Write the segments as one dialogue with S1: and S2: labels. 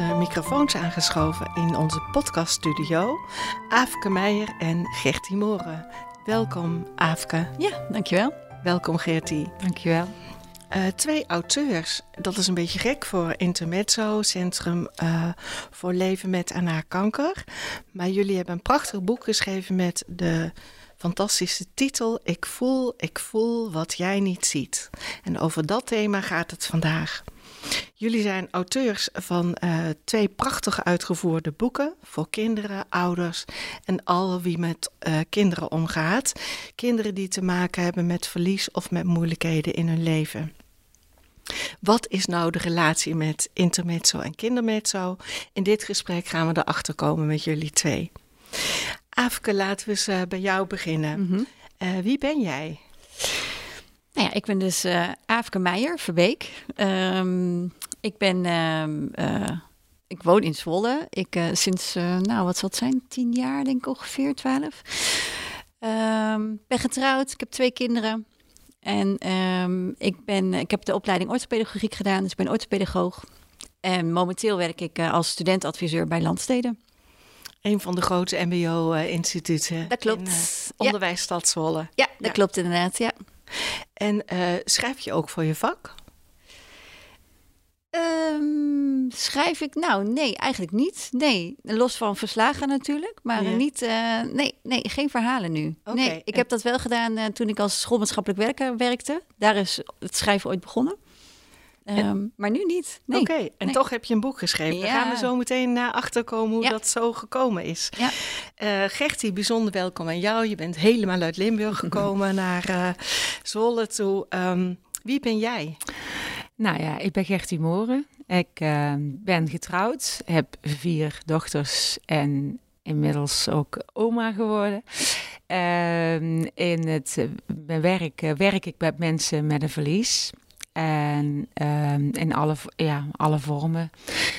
S1: Onze microfoons aangeschoven in onze podcaststudio Aafke Meijer en Gertie Moren. Welkom Aafke.
S2: Ja, dankjewel.
S1: Welkom Gertie.
S2: Dankjewel.
S1: Uh, twee auteurs, dat is een beetje gek voor Intermezzo, Centrum uh, voor Leven met en na kanker. Maar jullie hebben een prachtig boek geschreven met de fantastische titel Ik voel, ik voel wat jij niet ziet. En over dat thema gaat het vandaag. Jullie zijn auteurs van uh, twee prachtige uitgevoerde boeken voor kinderen, ouders en al wie met uh, kinderen omgaat. Kinderen die te maken hebben met verlies of met moeilijkheden in hun leven. Wat is nou de relatie met intermezzo en kindermezzo? In dit gesprek gaan we erachter komen met jullie twee. Afke, laten we eens uh, bij jou beginnen. Mm -hmm. wie ben jij?
S2: Nou ja, ik ben dus uh, Aafke Meijer, Verbeek. Um, ik ben, uh, ik woon in Zwolle. Ik uh, sinds, nou wat zal het zijn, tien jaar denk ik ongeveer, twaalf. Um, ben getrouwd, ik heb twee kinderen. En um, ik, ben, ik heb de opleiding orthopedagogiek gedaan, dus ik ben orthopedagoog. En momenteel werk ik als studentadviseur bij Landsteden.
S1: Een van de grote mbo-instituten.
S2: Dat klopt.
S1: In, onderwijsstad Zwolle.
S2: Ja, dat ja. klopt inderdaad, ja.
S1: En uh, schrijf je ook voor je vak?
S2: Um, schrijf ik? Nou, nee, eigenlijk niet. Nee, los van verslagen natuurlijk, maar ja. niet. Uh, nee, nee, geen verhalen nu. Okay. Nee, ik heb dat wel gedaan uh, toen ik als schoolmaatschappelijk werker werkte. Daar is het schrijven ooit begonnen. Um, en, maar nu niet. Nee.
S1: Oké, okay. en nee. toch heb je een boek geschreven. Ja. Daar gaan we zo meteen naar achter komen hoe ja. dat zo gekomen is. Ja. Uh, Gertie, bijzonder welkom aan jou. Je bent helemaal uit Limburg gekomen naar uh, Zwolle toe. Um, wie ben jij?
S3: Nou ja, ik ben Gertie Moren. Ik uh, ben getrouwd, heb vier dochters en inmiddels ook oma geworden. Uh, in het werk werk ik met mensen met een verlies. En um, in alle, ja, alle vormen.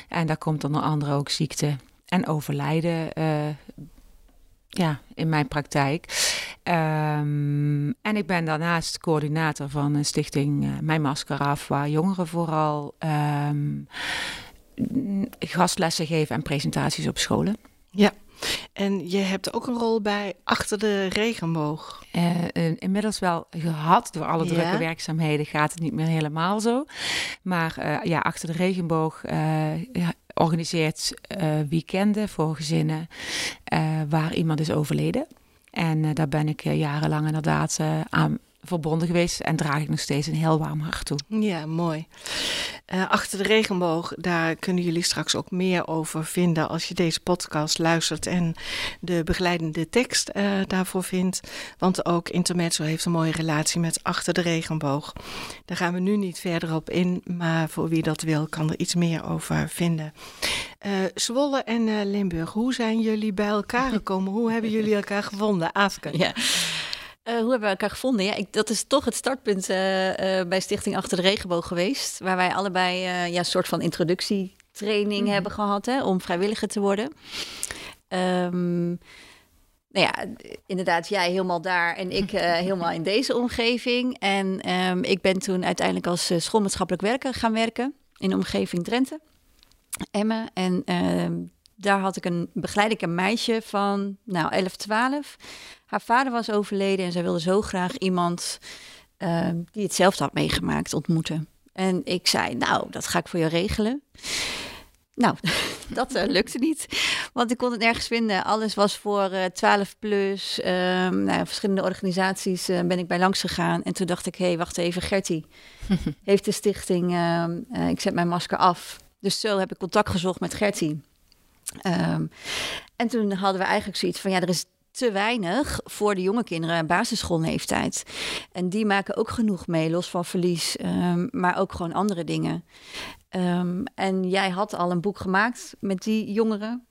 S3: En daar komt onder andere ook ziekte en overlijden uh, ja, in mijn praktijk. Um, en ik ben daarnaast coördinator van een stichting uh, Mijn Masker Af, waar jongeren vooral um, gastlessen geven en presentaties op scholen.
S1: Ja. En je hebt ook een rol bij Achter de Regenboog.
S3: Uh, inmiddels wel gehad. Door alle drukke werkzaamheden gaat het niet meer helemaal zo. Maar uh, ja, Achter de Regenboog organiseert weekenden voor gezinnen waar iemand is overleden. En daar ben ik jarenlang inderdaad aan verbonden geweest en draag ik nog steeds een heel warm hart toe.
S1: Ja, mooi. Uh, achter de regenboog, daar kunnen jullie straks ook meer over vinden als je deze podcast luistert en de begeleidende tekst uh, daarvoor vindt. Want ook Intermezzo heeft een mooie relatie met Achter de regenboog. Daar gaan we nu niet verder op in, maar voor wie dat wil kan er iets meer over vinden. Uh, Zwolle en Limburg, hoe zijn jullie bij elkaar gekomen? hoe hebben jullie elkaar gevonden, Afke?
S2: Ja. Uh, hoe hebben we elkaar gevonden? Ja, ik, dat is toch het startpunt uh, uh, bij Stichting Achter de Regenboog geweest. Waar wij allebei ja, een soort van introductietraining mm. hebben gehad hè, om vrijwilliger te worden. Um, nou ja, inderdaad, jij helemaal daar en ik helemaal in deze omgeving. En um, ik ben toen uiteindelijk als schoolmaatschappelijk werker gaan werken in de omgeving Drenthe, Emmen. En ehm, daar had ik een, begeleid ik een meisje van nou, 11, 12. Haar vader was overleden en zij wilde zo graag iemand uh, die hetzelfde had meegemaakt ontmoeten. En ik zei, nou, dat ga ik voor je regelen. Nou, dat uh, lukte niet, want ik kon het nergens vinden. Alles was voor uh, 12 plus. Um, nou, verschillende organisaties uh, ben ik bij langs gegaan. En toen dacht ik, hé, hey, wacht even, Gertie heeft de stichting ehm, eh, Ik zet mijn masker af. Dus zo heb ik contact gezocht met Gertie. Um, en toen hadden we eigenlijk zoiets van, ja, er is te weinig voor de jonge kinderen basisschoolleeftijd. En die maken ook genoeg mee, los van verlies, ehm, maar ook gewoon andere dingen. Ehm, en jij had al een boek gemaakt met die jongeren.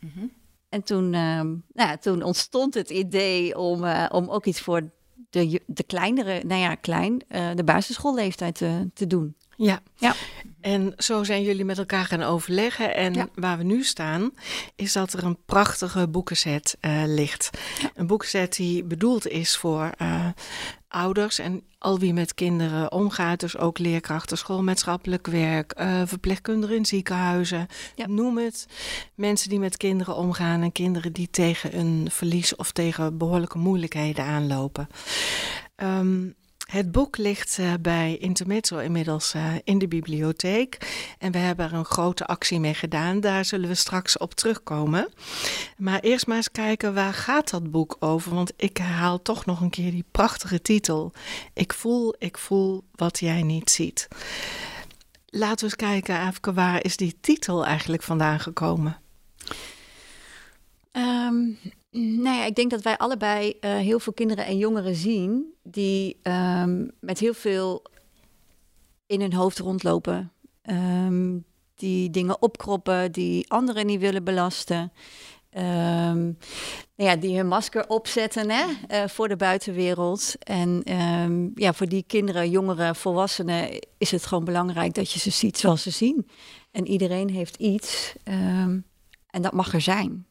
S2: Mhm. En toen, ehm, nou ja, toen ontstond het idee om, uh, om ook iets voor de, de kleinere, nou ja, klein, uh, de basisschoolleeftijd te, te doen.
S1: Ja. ja, en zo zijn jullie met elkaar gaan overleggen. En waar we nu staan, is dat er een prachtige boekenset uh, ligt. Een boekenset die bedoeld is voor uh, ouders en al wie met kinderen omgaat. Dus ook leerkrachten, schoolmaatschappelijk werk, uh, verpleegkundigen in ziekenhuizen. Noem het. Mensen die met kinderen omgaan en kinderen die tegen een verlies of tegen behoorlijke moeilijkheden aanlopen. Um, het boek ligt uh, bij Intermezzo inmiddels uh, in de bibliotheek. En we hebben er een grote actie mee gedaan. Daar zullen we straks op terugkomen. Maar eerst maar eens kijken, waar gaat dat boek over? Want ik herhaal toch nog een keer die prachtige titel. Ik voel, ik voel wat jij niet ziet. Laten we eens kijken, Afke, waar is die titel eigenlijk vandaan gekomen?
S2: Um, nou ja, ik denk dat wij allebei uh, heel veel kinderen en jongeren zien die um, met heel veel in hun hoofd rondlopen. Um, die dingen opkroppen, die anderen niet willen belasten. Um, nou ja, die hun masker opzetten hè, uh, voor de buitenwereld. En ja, voor die kinderen, jongeren, volwassenen is het gewoon belangrijk dat je ze ziet zoals ze zien. En iedereen heeft iets en dat mag er zijn.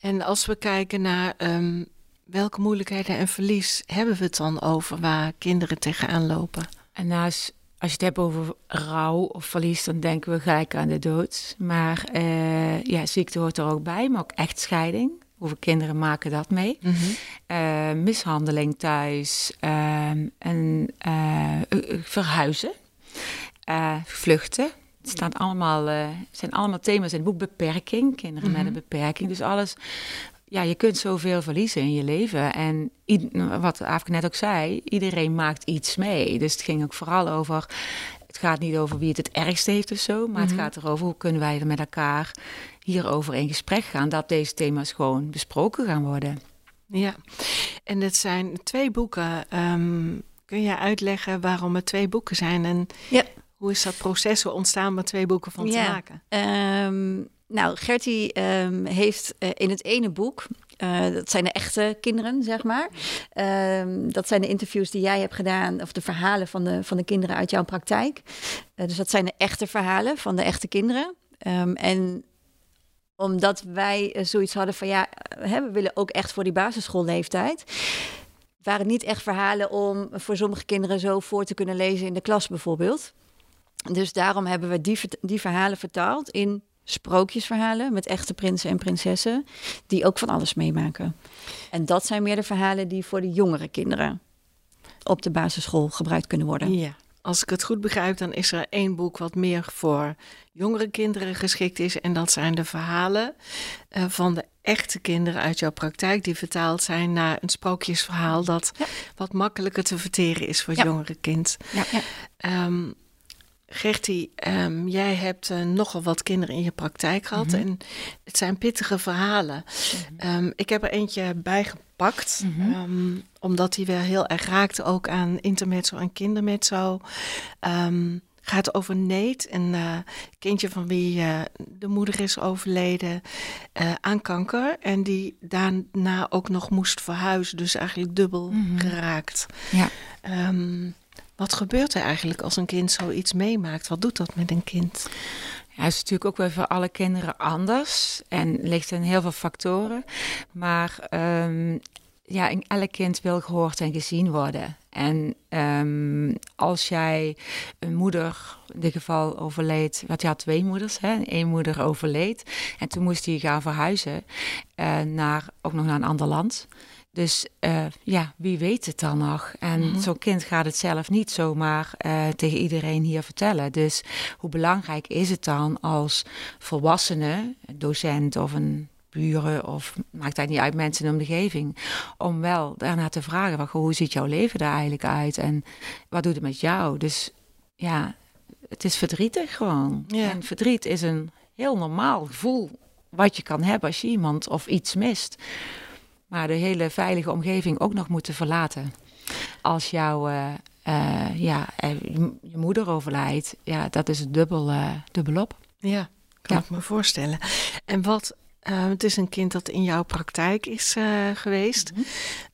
S1: En als we kijken naar um, welke moeilijkheden en verlies hebben we het dan over waar kinderen tegenaan lopen?
S3: En naast, als je het hebt over rouw of verlies, dan denken we gelijk aan de dood. Maar uh, ja, ziekte hoort er ook bij, maar ook echtscheiding. Hoeveel kinderen maken dat mee? Mm -hmm. uh, mishandeling thuis uh, en uh, verhuizen, vluchten. Het staan allemaal, uh, zijn allemaal thema's in het boek. Beperking, kinderen met een mhm. beperking. Dus alles, ja, je kunt zoveel verliezen in je leven. En wat Aafke net ook zei, iedereen maakt iets mee. Dus het ging ook vooral over, het gaat niet over wie het het ergste heeft of zo. Maar het mhm. gaat erover hoe kunnen wij er met elkaar hierover in gesprek gaan. Dat deze thema's gewoon besproken gaan worden.
S1: Ja, en het zijn twee boeken. Um, kun je uitleggen waarom het twee boeken zijn? En ja. Hoe is dat proces ontstaan om er twee boeken van te maken?
S2: Um, nou, Gertie um, heeft uh, in het ene boek, uh, dat zijn de echte kinderen, zeg maar. Um, dat zijn de interviews die jij hebt gedaan, of de verhalen van de, van de kinderen uit jouw praktijk. Uh, dus dat zijn de echte verhalen van de echte kinderen. en omdat wij zoiets hadden van ja, hè, we willen ook echt voor die basisschoolleeftijd waren niet echt verhalen om voor sommige kinderen zo voor te kunnen lezen in de klas bijvoorbeeld. Dus daarom hebben we die, die verhalen vertaald in sprookjesverhalen met echte prinsen en prinsessen, die ook van alles meemaken. En dat zijn meer de verhalen die voor de jongere kinderen op de basisschool gebruikt kunnen worden.
S1: Ja. Als ik het goed begrijp, dan is er één boek wat meer voor jongere kinderen geschikt is. En dat zijn de verhalen uh, van de echte kinderen uit jouw praktijk, die vertaald zijn naar een sprookjesverhaal dat wat makkelijker te verteren is voor het jongere kind. Ja. Um, Gertie, um, jij hebt uh, nogal wat kinderen in je praktijk gehad. Mhm. En het zijn pittige verhalen. Mhm. Um, ik heb er eentje bijgepakt. Mm um, omdat die wel heel erg raakte ook aan intermezzo en kindermezzo. gaat over Neet, een uh, kindje van wie uh, de moeder is overleden aan kanker. En die daarna ook nog moest verhuizen. Dus eigenlijk dubbel mhm. geraakt. Ja. Wat gebeurt er eigenlijk als een kind zoiets meemaakt? Wat doet dat met een kind?
S3: Ja, het is natuurlijk ook wel voor alle kinderen anders en ligt in heel veel factoren. Maar um, ja, elk kind wil gehoord en gezien worden. En um, als jij een moeder, in dit geval overleed, wat je had twee moeders, hè? één moeder overleed. En toen moest hij gaan verhuizen uh, naar, ook nog naar een ander land. Dus uh, ja, wie weet het dan nog? En mm -hmm. zo'n kind gaat het zelf niet zomaar uh, tegen iedereen hier vertellen. Dus hoe belangrijk is het dan als volwassene, docent of een buren of maakt dat niet uit mensen in de omgeving, om wel daarna te vragen van hoe ziet jouw leven er eigenlijk uit en wat doet het met jou? Dus ja, het is verdrietig gewoon. Ja. En verdriet is een heel normaal gevoel wat je kan hebben als je iemand of iets mist. Maar de hele veilige omgeving ook nog moeten verlaten. Als jouw uh, uh, ja, je moeder overlijdt, ja, dat is dubbel, uh, dubbelop.
S1: Ja, kan ik me voorstellen. En wat, het is een kind dat in jouw praktijk is geweest. Mm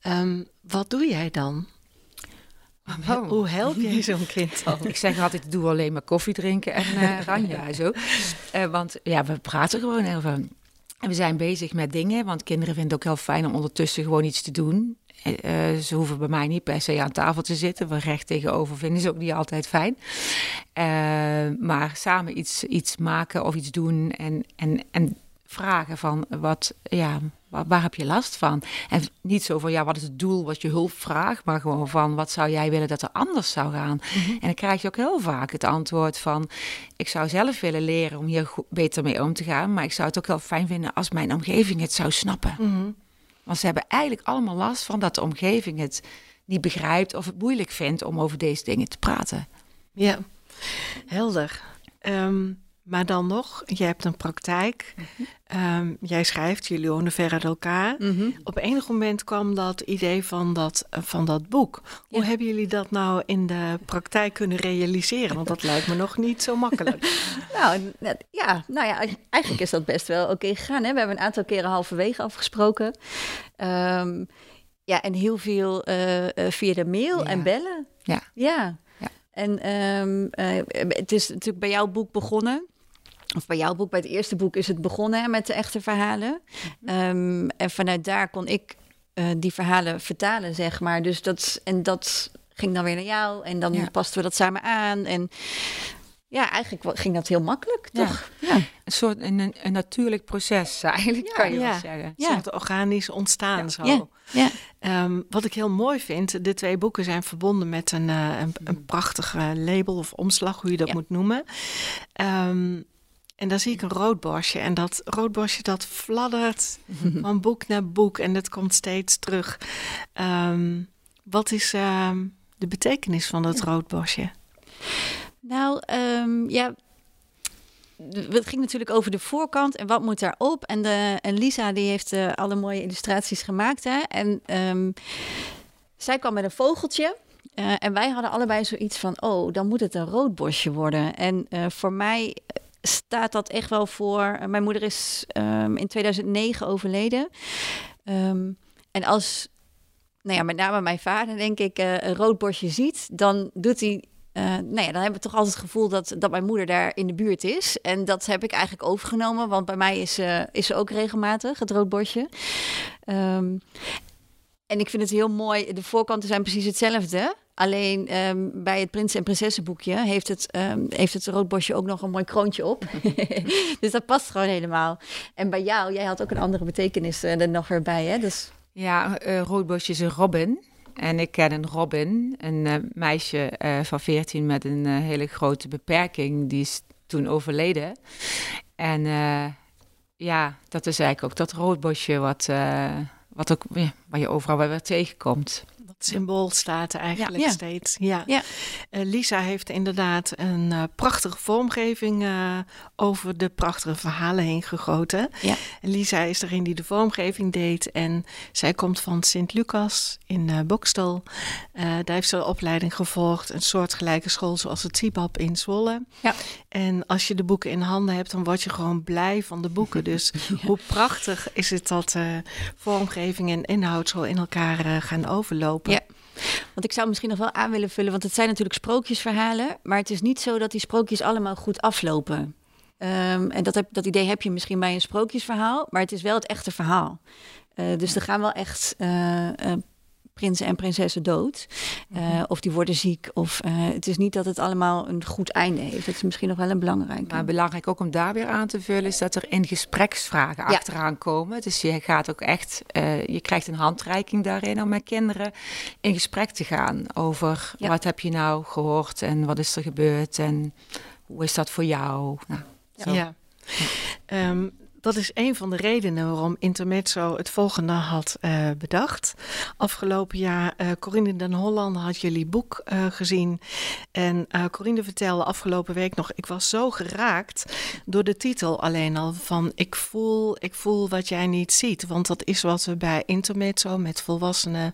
S1: -hmm. um, wat doe jij dan? Oh. Hoe help je zo'n kind dan?
S3: ik zeg altijd, doe alleen maar koffie drinken en uh, ranja zo. Uh, want ja, we praten gewoon over. En we zijn bezig met dingen, want kinderen vinden het ook heel fijn om ondertussen gewoon iets te doen. Uh, ze hoeven bij mij niet per se aan tafel te zitten. We recht tegenover vinden ze ook niet altijd fijn. maar samen iets, iets maken of iets doen en, en, en vragen van wat, ja, waar, heb je last van? En niet zo van, ja, wat is het doel wat je hulp vraagt, maar gewoon van, wat zou jij willen dat er anders zou gaan? Mhm. En dan krijg je ook heel vaak het antwoord van, ik zou zelf willen leren om hier beter mee om te gaan, maar ik zou het ook heel fijn vinden als mijn omgeving het zou snappen. Mhm. Want ze hebben eigenlijk allemaal last van dat de omgeving het niet begrijpt of het moeilijk vindt om over deze dingen te praten.
S1: Ja, helder. Um, maar dan nog, je hebt een praktijk. um, jij schrijft, jullie wonen ver uit elkaar. Mhm. Op enig moment kwam dat idee van dat, uh, van dat boek. Hoe hebben jullie dat nou in de praktijk kunnen realiseren? Want dat lijkt me nog niet zo makkelijk.
S2: nou, ja, nou ja, eigenlijk is dat best wel oké gegaan. Hè? We hebben een aantal keren halverwege afgesproken. Um, ja, en heel veel uh, uh, via de mail ja. en bellen.
S3: Ja.
S2: Ja. En um, het is natuurlijk bij jouw boek begonnen of bij jouw boek, bij het eerste boek is het begonnen hè, met de echte verhalen. Mhm. Um, en vanuit daar kon ik uh, die verhalen vertalen, zeg maar. Dus dat, en dat ging dan weer naar jou en dan ja. pasten we dat samen aan. En ja, eigenlijk ging dat heel makkelijk, toch?
S3: Ja. Een soort een, een natuurlijk proces, eigenlijk, kan je wel zeggen.
S1: Ja. Het organisch ontstaan zo. Ja. Um, wat ik heel mooi vind, de twee boeken zijn verbonden met een, uh, een, een prachtige label of omslag, hoe je dat moet noemen. Um, en dan zie ik een roodborstje. En dat roodborstje dat fladdert van boek naar boek. En dat komt steeds terug. Um, wat is uh, de betekenis van dat roodborstje?
S2: Nou, um, ja, het ging natuurlijk over de voorkant en wat moet daarop. En, de, en Lisa die heeft uh, alle mooie illustraties gemaakt. Hè? En um, zij kwam met een vogeltje. Uh, en wij hadden allebei zoiets van, oh, dan moet het een roodborstje worden. En uh, voor mij staat dat echt wel voor. Mijn moeder is um, in 2009 overleden. Um, en als, nou ja, met name mijn vader, denk ik, uh, een rood borstje ziet, dan doet hij. Uh, nou ja, dan hebben we toch altijd het gevoel dat, dat mijn moeder daar in de buurt is. En dat heb ik eigenlijk overgenomen, want bij mij is, is ze ook regelmatig, het roodborstje. Um, en ik vind het heel mooi, de voorkanten zijn precies hetzelfde. Alleen um, bij het Prins en Prinsessenboekje heeft het, um, heeft het roodbosje ook nog een mooi kroontje op. dus dat past gewoon helemaal. En bij jou, jij had ook een andere betekenis uh, er nog erbij, hè? Dus...
S3: Ja, uh, roodbosje is een robin. En ik ken een Robin, een uh, meisje van 14 met een hele grote beperking. Die is toen overleden. En ja, dat is eigenlijk ook dat roodbosje wat, wat ook, ja, waar je overal weer tegenkomt
S1: symbool staat er eigenlijk steeds. Ja. ja. Uh, Lisa heeft inderdaad een uh, prachtige vormgeving uh, over de prachtige verhalen heen gegoten. Ja. Lisa is erin die de vormgeving deed. En zij komt van Sint-Lucas in Bokstel. daar heeft ze een opleiding gevolgd. Een soortgelijke school zoals het CIBAP in Zwolle. Ja. En als je de boeken in handen hebt, dan word je gewoon blij van de boeken. Dus hoe prachtig is het dat vormgeving en inhoud zo in elkaar gaan overlopen.
S2: Ja. Want ik zou misschien nog wel aan willen vullen, want het zijn natuurlijk sprookjesverhalen, maar het is niet zo dat die sprookjes allemaal goed aflopen. Um, en dat, heb, dat idee heb je misschien bij een sprookjesverhaal, maar het is wel het echte verhaal. Uh, dus er gaan wel echt uh, uh, prinsen en prinsessen dood. Uh, of die worden ziek. Of uh, het is niet dat het allemaal een goed einde heeft. Dat is misschien nog wel een belangrijke.
S3: Maar belangrijk ook om daar weer aan te vullen is dat er in gespreksvragen ja. achteraan komen. Dus je gaat ook echt, uh, je krijgt een handreiking daarin om met kinderen in gesprek te gaan over ja. wat heb je nou gehoord en wat is er gebeurd en hoe is dat voor jou? Nou,
S1: ja. ja. Um, dat is een van de redenen waarom Intermezzo het volgende had uh, bedacht. Afgelopen jaar, uh, Corinne den Holland had jullie boek uh, gezien. En Corinne vertelde afgelopen week nog, ik was zo geraakt door de titel alleen al van ik voel, ik voel wat jij niet ziet. Want dat is wat we bij Intermezzo met volwassenen,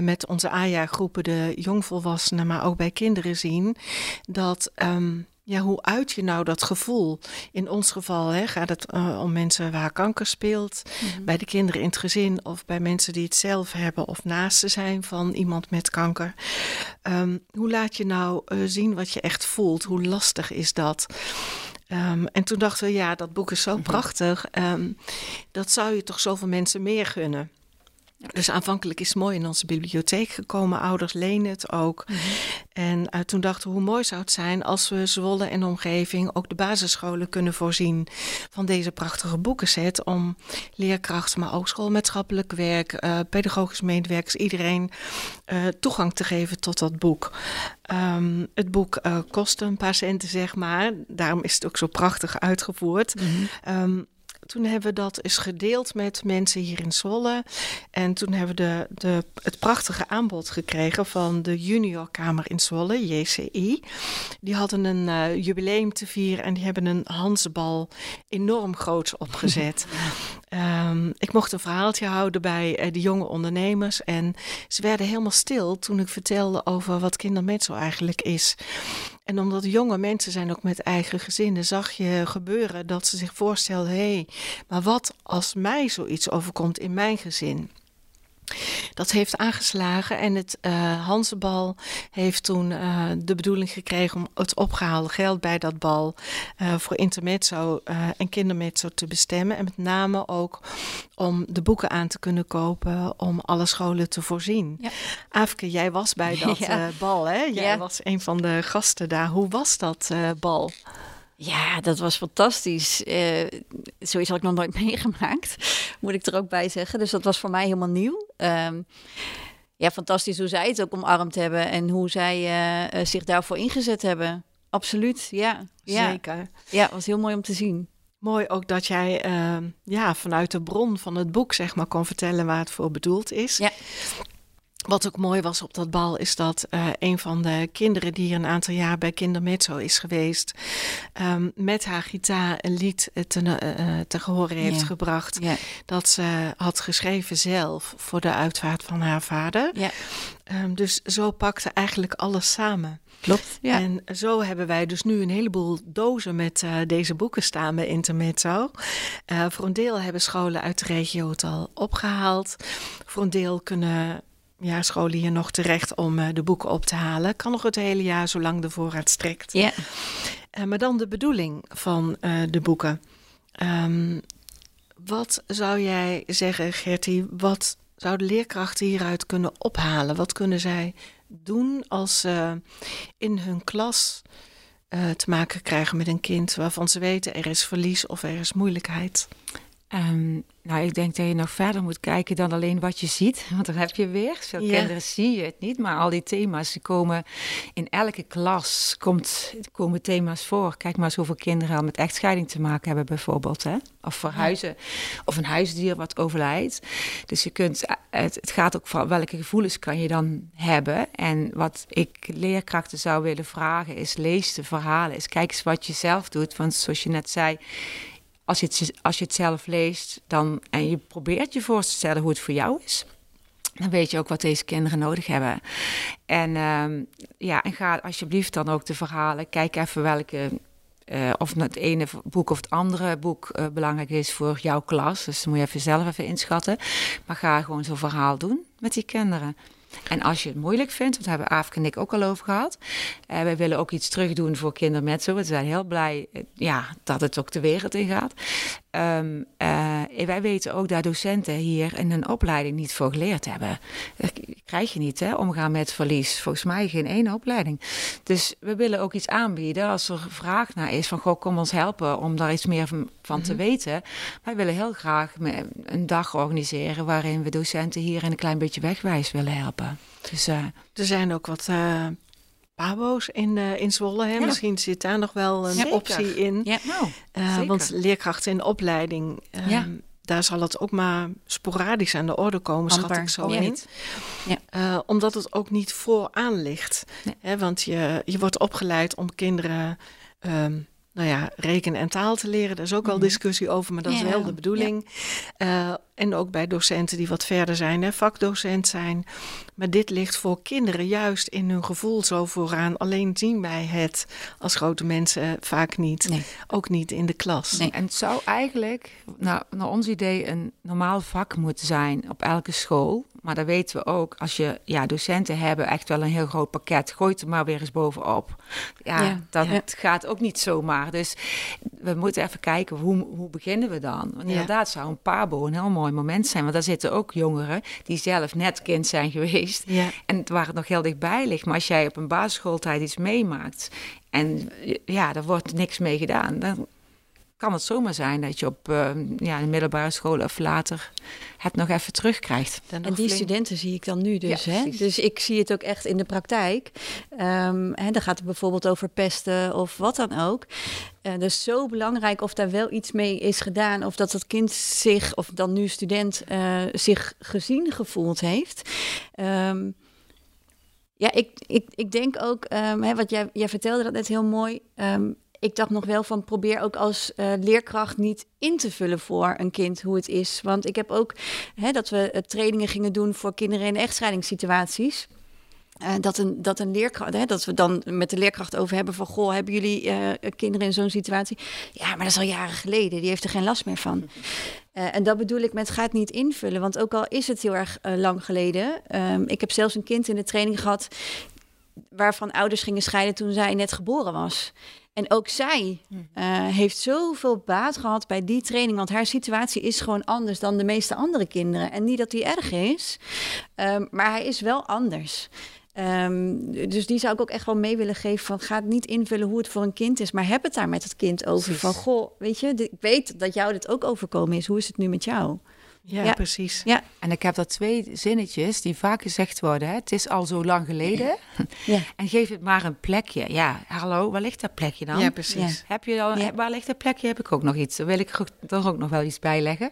S1: met onze AJA-groepen, de jongvolwassenen, maar ook bij kinderen zien. Dat... Um, ja, hoe uit je nou dat gevoel? In ons geval hè, gaat het uh, om mensen waar kanker speelt, mm-hmm. bij de kinderen in het gezin of bij mensen die het zelf hebben of naasten zijn van iemand met kanker. Um, hoe laat je nou uh, zien wat je echt voelt? Hoe lastig is dat? Um, en toen dachten we, ja, dat boek is zo mm-hmm. prachtig. Um, dat zou je toch zoveel mensen meer gunnen. Dus aanvankelijk is het mooi in onze bibliotheek gekomen. Ouders lenen het ook. Mhm. En uh, toen dachten we hoe mooi zou het zijn als we Zwolle en omgeving ook de basisscholen kunnen voorzien van deze prachtige boekenset. Om leerkrachten, maar ook schoolmaatschappelijk werk, uh, pedagogisch medewerkers, iedereen uh, toegang te geven tot dat boek. Um, het boek kost een paar centen, zeg maar. Daarom is het ook zo prachtig uitgevoerd. Mm um, toen hebben we dat eens gedeeld met mensen hier in Zwolle. En toen hebben we de, de, het prachtige aanbod gekregen van de juniorkamer in Zwolle, JCI. Die hadden een uh, jubileum te vieren en die hebben een Hansbal enorm groots opgezet. um, ik mocht een verhaaltje houden bij uh, de jonge ondernemers. En ze werden helemaal stil toen ik vertelde over wat kindermetsel eigenlijk is. En omdat jonge mensen zijn ook met eigen gezinnen, zag je gebeuren dat ze zich voorstelden: hé, hey, maar wat als mij zoiets overkomt in mijn gezin? Dat heeft aangeslagen en het uh, Hansenbal heeft toen uh, de bedoeling gekregen om het opgehaalde geld bij dat bal uh, voor intermezzo en kindermezzo te bestemmen. En met name ook om de boeken aan te kunnen kopen, om alle scholen te voorzien. Ja. Afke, jij was bij dat ja. bal, hè? Jij ja. was een van de gasten daar. Hoe was dat bal?
S2: Ja, dat was fantastisch. Uh, zoiets had ik nog nooit meegemaakt, moet ik er ook bij zeggen. Dus dat was voor mij helemaal nieuw. Um, ja, fantastisch hoe zij het ook omarmd hebben en hoe zij uh, zich daarvoor ingezet hebben. Absoluut, ja.
S1: Zeker.
S2: Ja, was heel mooi om te zien.
S1: Mooi ook dat jij uh, ja, vanuit de bron van het boek zeg maar, kon vertellen waar het voor bedoeld is. Ja. Wat ook mooi was op dat bal is dat uh, een van de kinderen die een aantal jaar bij Kindermezzo is geweest, um, met haar gitaar een lied te, uh, te gehoren heeft yeah. gebracht. Yeah. Dat ze had geschreven zelf voor de uitvaart van haar vader. Yeah. Um, dus zo pakte eigenlijk alles samen.
S2: Klopt. Ja.
S1: En zo hebben wij dus nu een heleboel dozen met uh, deze boeken staan bij Intermezzo. Uh, voor een deel hebben scholen uit de regio het al opgehaald. Voor een deel kunnen ja, scholen hier nog terecht om uh, de boeken op te halen. Kan nog het hele jaar, zolang de voorraad strekt.
S2: Ja.
S1: Uh, maar dan de bedoeling van uh, de boeken. Um, wat zou jij zeggen, Gertie, wat zouden leerkrachten hieruit kunnen ophalen? Wat kunnen zij doen als ze in hun klas te maken krijgen met een kind waarvan ze weten er is verlies of er is moeilijkheid?
S3: Um, nou, ik denk dat je nog verder moet kijken dan alleen wat je ziet. Want dan heb je weer. Veel ja. kinderen zie je het niet. Maar al die thema's, die komen in elke klas komt, komen thema's voor. Kijk maar eens hoeveel kinderen al met echtscheiding te maken hebben bijvoorbeeld. Hè? Of verhuizen. Of een huisdier wat overlijdt. Dus je kunt, het, het gaat ook van welke gevoelens kan je dan hebben. En wat ik leerkrachten zou willen vragen is lees de verhalen. Is kijk eens wat je zelf doet. Want zoals je net zei als je, het, als je het zelf leest dan, en je probeert je voor te stellen hoe het voor jou is, dan weet je ook wat deze kinderen nodig hebben. En, uh, ja, en ga alsjeblieft dan ook de verhalen. Kijk even welke. Uh, of het ene boek of het andere boek uh, belangrijk is voor jouw klas. Dus dan moet je even zelf even inschatten. Maar ga gewoon zo'n verhaal doen met die kinderen. En als je het moeilijk vindt, want daar hebben Aafke en ik ook al over gehad. Uh, wij willen ook iets terug doen voor kinderen met zo. We zijn heel blij uh, ja, dat het ook de wereld in gaat. Um, uh, wij weten ook dat docenten hier in een opleiding niet voor geleerd hebben. Dat krijg je niet, hè, omgaan met verlies. Volgens mij geen één opleiding. Dus we willen ook iets aanbieden als er vraag naar is van... goh, kom ons helpen om daar iets meer van, van te weten. Wij willen heel graag een dag organiseren... waarin we docenten hier een klein beetje wegwijs willen helpen. Dus, uh,
S1: er zijn ook wat... Uh pabo's in, uh, in Zwolle. Hè? Misschien zit daar nog wel een optie in.
S2: Ja,
S1: nou, uh, want leerkrachten in opleiding, um, ja. daar zal het ook maar sporadisch aan de orde komen, Amper. schat ik zo ja. in. Ja. Uh, omdat het ook niet vooraan ligt. Nee. Hè? Want je, je wordt opgeleid om kinderen... Um, nou ja, rekenen en taal te leren. Daar is ook wel mhm. discussie over, maar dat is wel de bedoeling. En ook bij docenten die wat verder zijn, hè, vakdocent zijn. Maar dit ligt voor kinderen juist in hun gevoel zo vooraan. Alleen zien wij het als grote mensen vaak niet. Nee. Ook niet in de klas.
S3: Nee. En het zou eigenlijk, nou, naar ons idee, een normaal vak moeten zijn op elke school. Maar dat weten we ook, als je ja, docenten hebben echt wel een heel groot pakket, gooit er maar weer eens bovenop. Ja, ja. dat gaat ook niet zomaar. Dus we moeten even kijken, hoe, hoe beginnen we dan? Want inderdaad zou een pabo een heel mooi moment zijn. Want daar zitten ook jongeren die zelf net kind zijn geweest. Ja. En waar het nog heel dichtbij ligt. Maar als jij op een basisschooltijd iets meemaakt en ja, er wordt niks mee gedaan, dan kan het zomaar zijn dat je op uh, ja, de middelbare school of later het nog even terugkrijgt.
S2: En die studenten zie ik dan nu dus. hè? Dus ik zie het ook echt in de praktijk. Um, hè, dan gaat het bijvoorbeeld over pesten of wat dan ook. Uh, dus zo belangrijk of daar wel iets mee is gedaan. Of dat het kind zich, of dan nu student, uh, zich gezien gevoeld heeft. Um, ja, ik, ik, ik denk ook, um, hè, wat jij, jij vertelde dat net heel mooi. Um, ik dacht nog wel van probeer ook als uh, leerkracht niet in te vullen voor een kind hoe het is. Want ik heb ook hè, dat we uh, trainingen gingen doen voor kinderen in echtscheidingssituaties. Uh, dat, een, dat een leerkracht, hè, dat we dan met de leerkracht over hebben van goh, hebben jullie kinderen in zo'n situatie? Ja, maar dat is al jaren geleden, die heeft er geen last meer van. en dat bedoel ik met gaat niet invullen, want ook al is het heel erg lang geleden. Um, ik heb zelfs een kind in de training gehad waarvan ouders gingen scheiden toen zij net geboren was. En ook zij uh, heeft zoveel baat gehad bij die training. Want haar situatie is gewoon anders dan de meeste andere kinderen. En niet dat die erg is, um, maar hij is wel anders. Um, dus die zou ik ook echt wel mee willen geven van ga niet invullen hoe het voor een kind is, maar heb het daar met het kind over. Van goh, weet je, ik weet dat jou dit ook overkomen is. Hoe is het nu met jou?
S1: Ja, precies.
S3: Ja. En ik heb daar twee zinnetjes die vaak gezegd worden. Hè? Het is al zo lang geleden. Ja. en geef het maar een plekje. Ja, hallo, waar ligt dat plekje dan?
S1: Ja, precies.
S3: Heb je al, Waar ligt dat plekje? Heb ik ook nog iets. Daar wil ik toch ook nog wel iets bij leggen.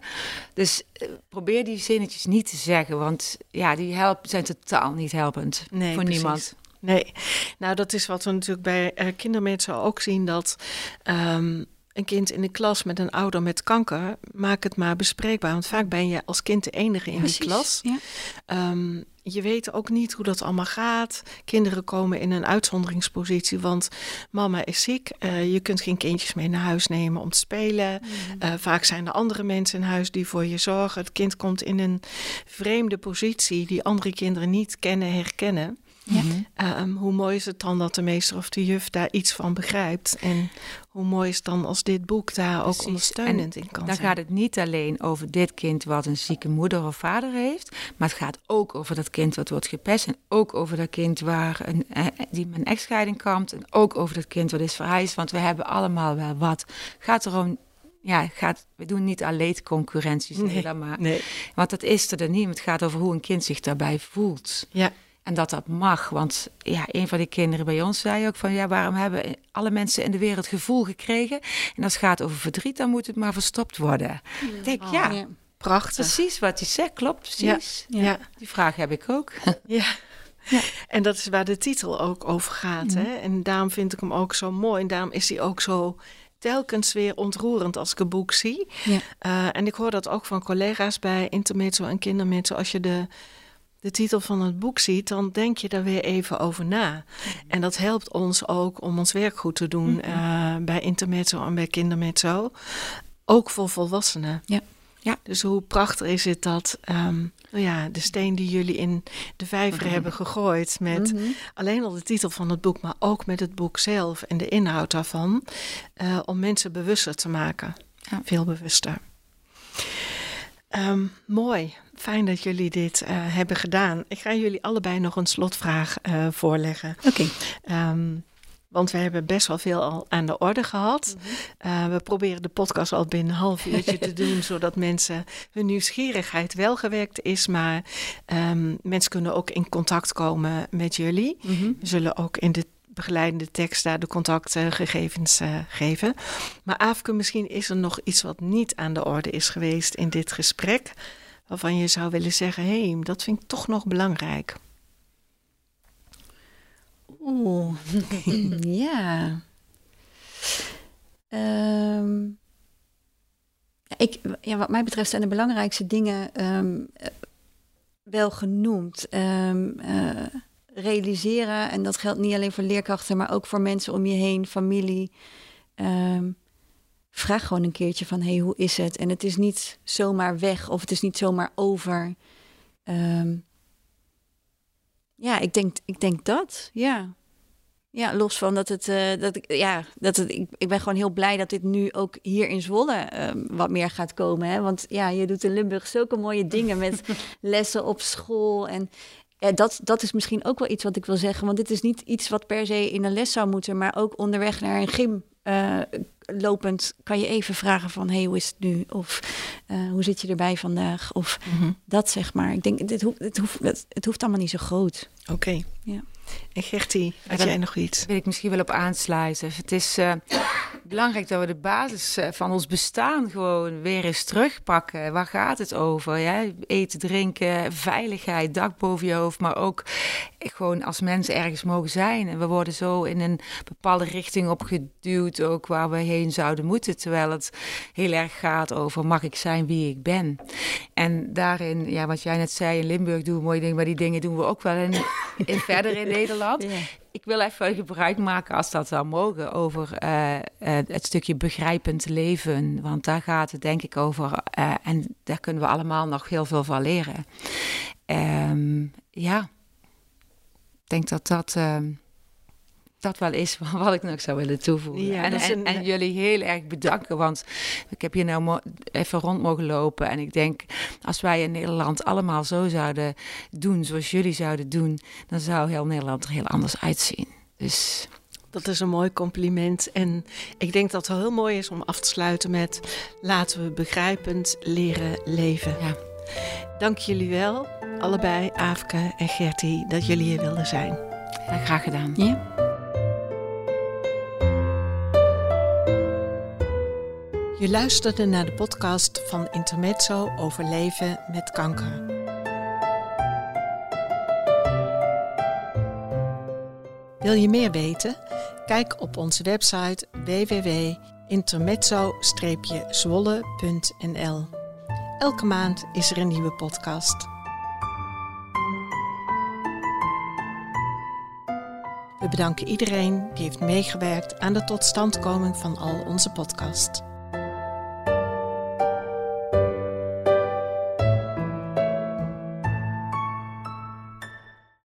S3: Dus uh, probeer die zinnetjes niet te zeggen. Want ja, die helpen, zijn totaal niet helpend nee, voor precies. niemand.
S1: Nee, nou dat is wat we natuurlijk bij uh, kindermensen ook zien. Dat... Um, een kind in de klas met een ouder met kanker, maak het maar bespreekbaar. Want vaak ben je als kind de enige in Precies, die klas. Ja. Um, je weet ook niet hoe dat allemaal gaat. Kinderen komen in een uitzonderingspositie, want mama is ziek. Uh, je kunt geen kindjes mee naar huis nemen om te spelen. Mm. Uh, vaak zijn er andere mensen in huis die voor je zorgen. Het kind komt in een vreemde positie die andere kinderen niet kennen, herkennen. Ja. Um, hoe mooi is het dan dat de meester of de juf daar iets van begrijpt? En hoe mooi is het dan als dit boek daar ook ondersteunend in kan
S3: dan
S1: zijn?
S3: Dan gaat het niet alleen over dit kind wat een zieke moeder of vader heeft, maar het gaat ook over dat kind wat wordt gepest en ook over dat kind waar een, eh, die met een echtscheiding kampt en ook over dat kind wat is verhuisd, want we hebben allemaal wel wat. Gaat erom ja, gaat, we doen niet alleen concurrenties, nee, maar. Nee. Want dat is er niet. Het gaat over hoe een kind zich daarbij voelt.
S1: Ja.
S3: En dat dat mag. Want ja, een van die kinderen bij ons zei ook van ja, waarom hebben alle mensen in de wereld gevoel gekregen? En als het gaat over verdriet, dan moet het maar verstopt worden. Ik denk, ja, ja, prachtig. Precies wat hij zegt, klopt precies. Ja. ja. Die vraag heb ik ook.
S1: Ja. Ja. En dat is waar de titel ook over gaat. Mm. Hè? En daarom vind ik hem ook zo mooi. En daarom is hij ook zo telkens weer ontroerend als ik een boek zie. Ja. Uh, en ik hoor dat ook van collega's bij Intermezzo en Kindermezzo. Als je de de titel van het boek ziet, dan denk je daar weer even over na. En dat helpt ons ook om ons werk goed te doen mm -hmm. uh, bij intermezzo en bij kindermezzo. Ook voor volwassenen. Ja. Ja. Dus hoe prachtig is het dat um, nou ja, de steen die jullie in de vijver mm -hmm. hebben gegooid met mm -hmm. alleen al de titel van het boek, maar ook met het boek zelf en de inhoud daarvan, uh, om mensen bewuster te maken. Ja. Veel bewuster. Um, mooi. Fijn dat jullie dit uh, hebben gedaan. Ik ga jullie allebei nog een slotvraag uh, voorleggen.
S2: Oké.
S1: Okay. Um, want we hebben best wel veel al aan de orde gehad. -hmm. uh, we proberen de podcast al binnen een half uurtje te doen, zodat mensen hun nieuwsgierigheid wel gewekt is. Maar um, mensen kunnen ook in contact komen met jullie. Mm -hmm. We zullen ook in de begeleidende tekst daar de contactgegevens uh, geven. Maar Afke, misschien is er nog iets wat niet aan de orde is geweest in dit gesprek, waarvan je zou willen zeggen: hé, dat vind ik toch nog belangrijk.
S2: Oeh, ja. Um, ik, ja, wat mij betreft zijn de belangrijkste dingen um, wel genoemd. Um, uh, realiseren, en dat geldt niet alleen voor leerkrachten, maar ook voor mensen om je heen, familie. Vraag gewoon een keertje van, hey, hoe is het? En het is niet zomaar weg of het is niet zomaar over. ja, ik denk, ik denk dat, ja. Ja, los van dat het, uh, dat ik, ja, dat het, ik, ik ben gewoon heel blij dat dit nu ook hier in Zwolle um, wat meer gaat komen. Hè? Want ja, je doet in Limburg zulke mooie dingen met lessen op school. En ja, dat, dat is misschien ook wel iets wat ik wil zeggen. Want dit is niet iets wat per se in een les zou moeten, maar ook onderweg naar een gym. Uh, lopend kan je even vragen van hey, hoe is het nu? Of uh, hoe zit je erbij vandaag? Of mm -hmm. dat zeg maar. Ik denk, dit hoeft, het, hoeft, het, hoeft allemaal niet zo groot.
S1: Oké. Okay.
S2: Ja.
S1: En Gertie, had jij nog iets?
S3: Wil ik misschien wel op aansluiten. Het is uh, belangrijk dat we de basis uh, van ons bestaan gewoon weer eens terugpakken. Waar gaat het over? Ja? Eten, drinken, veiligheid, dak boven je hoofd, maar ook gewoon als mensen ergens mogen zijn. En we worden zo in een bepaalde richting opgeduwd, ook waar we heen zouden moeten. Terwijl het heel erg gaat over mag ik zijn wie ik ben. En daarin, ja, wat jij net zei, in Limburg doen we mooie dingen, maar die dingen doen we ook wel in, in verder in Nederland. Ik wil even gebruik maken, als dat zou mogen, over uh, uh, het stukje begrijpend leven. Want daar gaat het denk ik over. Uh, en daar kunnen we allemaal nog heel veel van leren. Um, ja, ik denk dat dat dat wel is wat ik nog zou willen toevoegen. Ja, en, en, en, jullie heel erg bedanken, want ik heb hier nou even rond mogen lopen. En ik denk, als wij in Nederland allemaal zo zouden doen zoals jullie zouden doen, dan zou heel Nederland er heel anders uitzien. Dus.
S1: Dat is een mooi compliment. En ik denk dat het wel heel mooi is om af te sluiten met laten we begrijpend leren leven. Ja. Dank jullie wel, allebei, Aafke en Gertie, dat jullie hier wilden zijn.
S3: Ja, graag gedaan.
S2: Ja.
S1: Je luisterde naar de podcast van Intermezzo over leven met kanker. Wil je meer weten? Kijk op onze website www.intermezzo-zwolle.nl. Elke maand is er een nieuwe podcast. We bedanken iedereen die heeft meegewerkt aan de totstandkoming van al onze podcasts.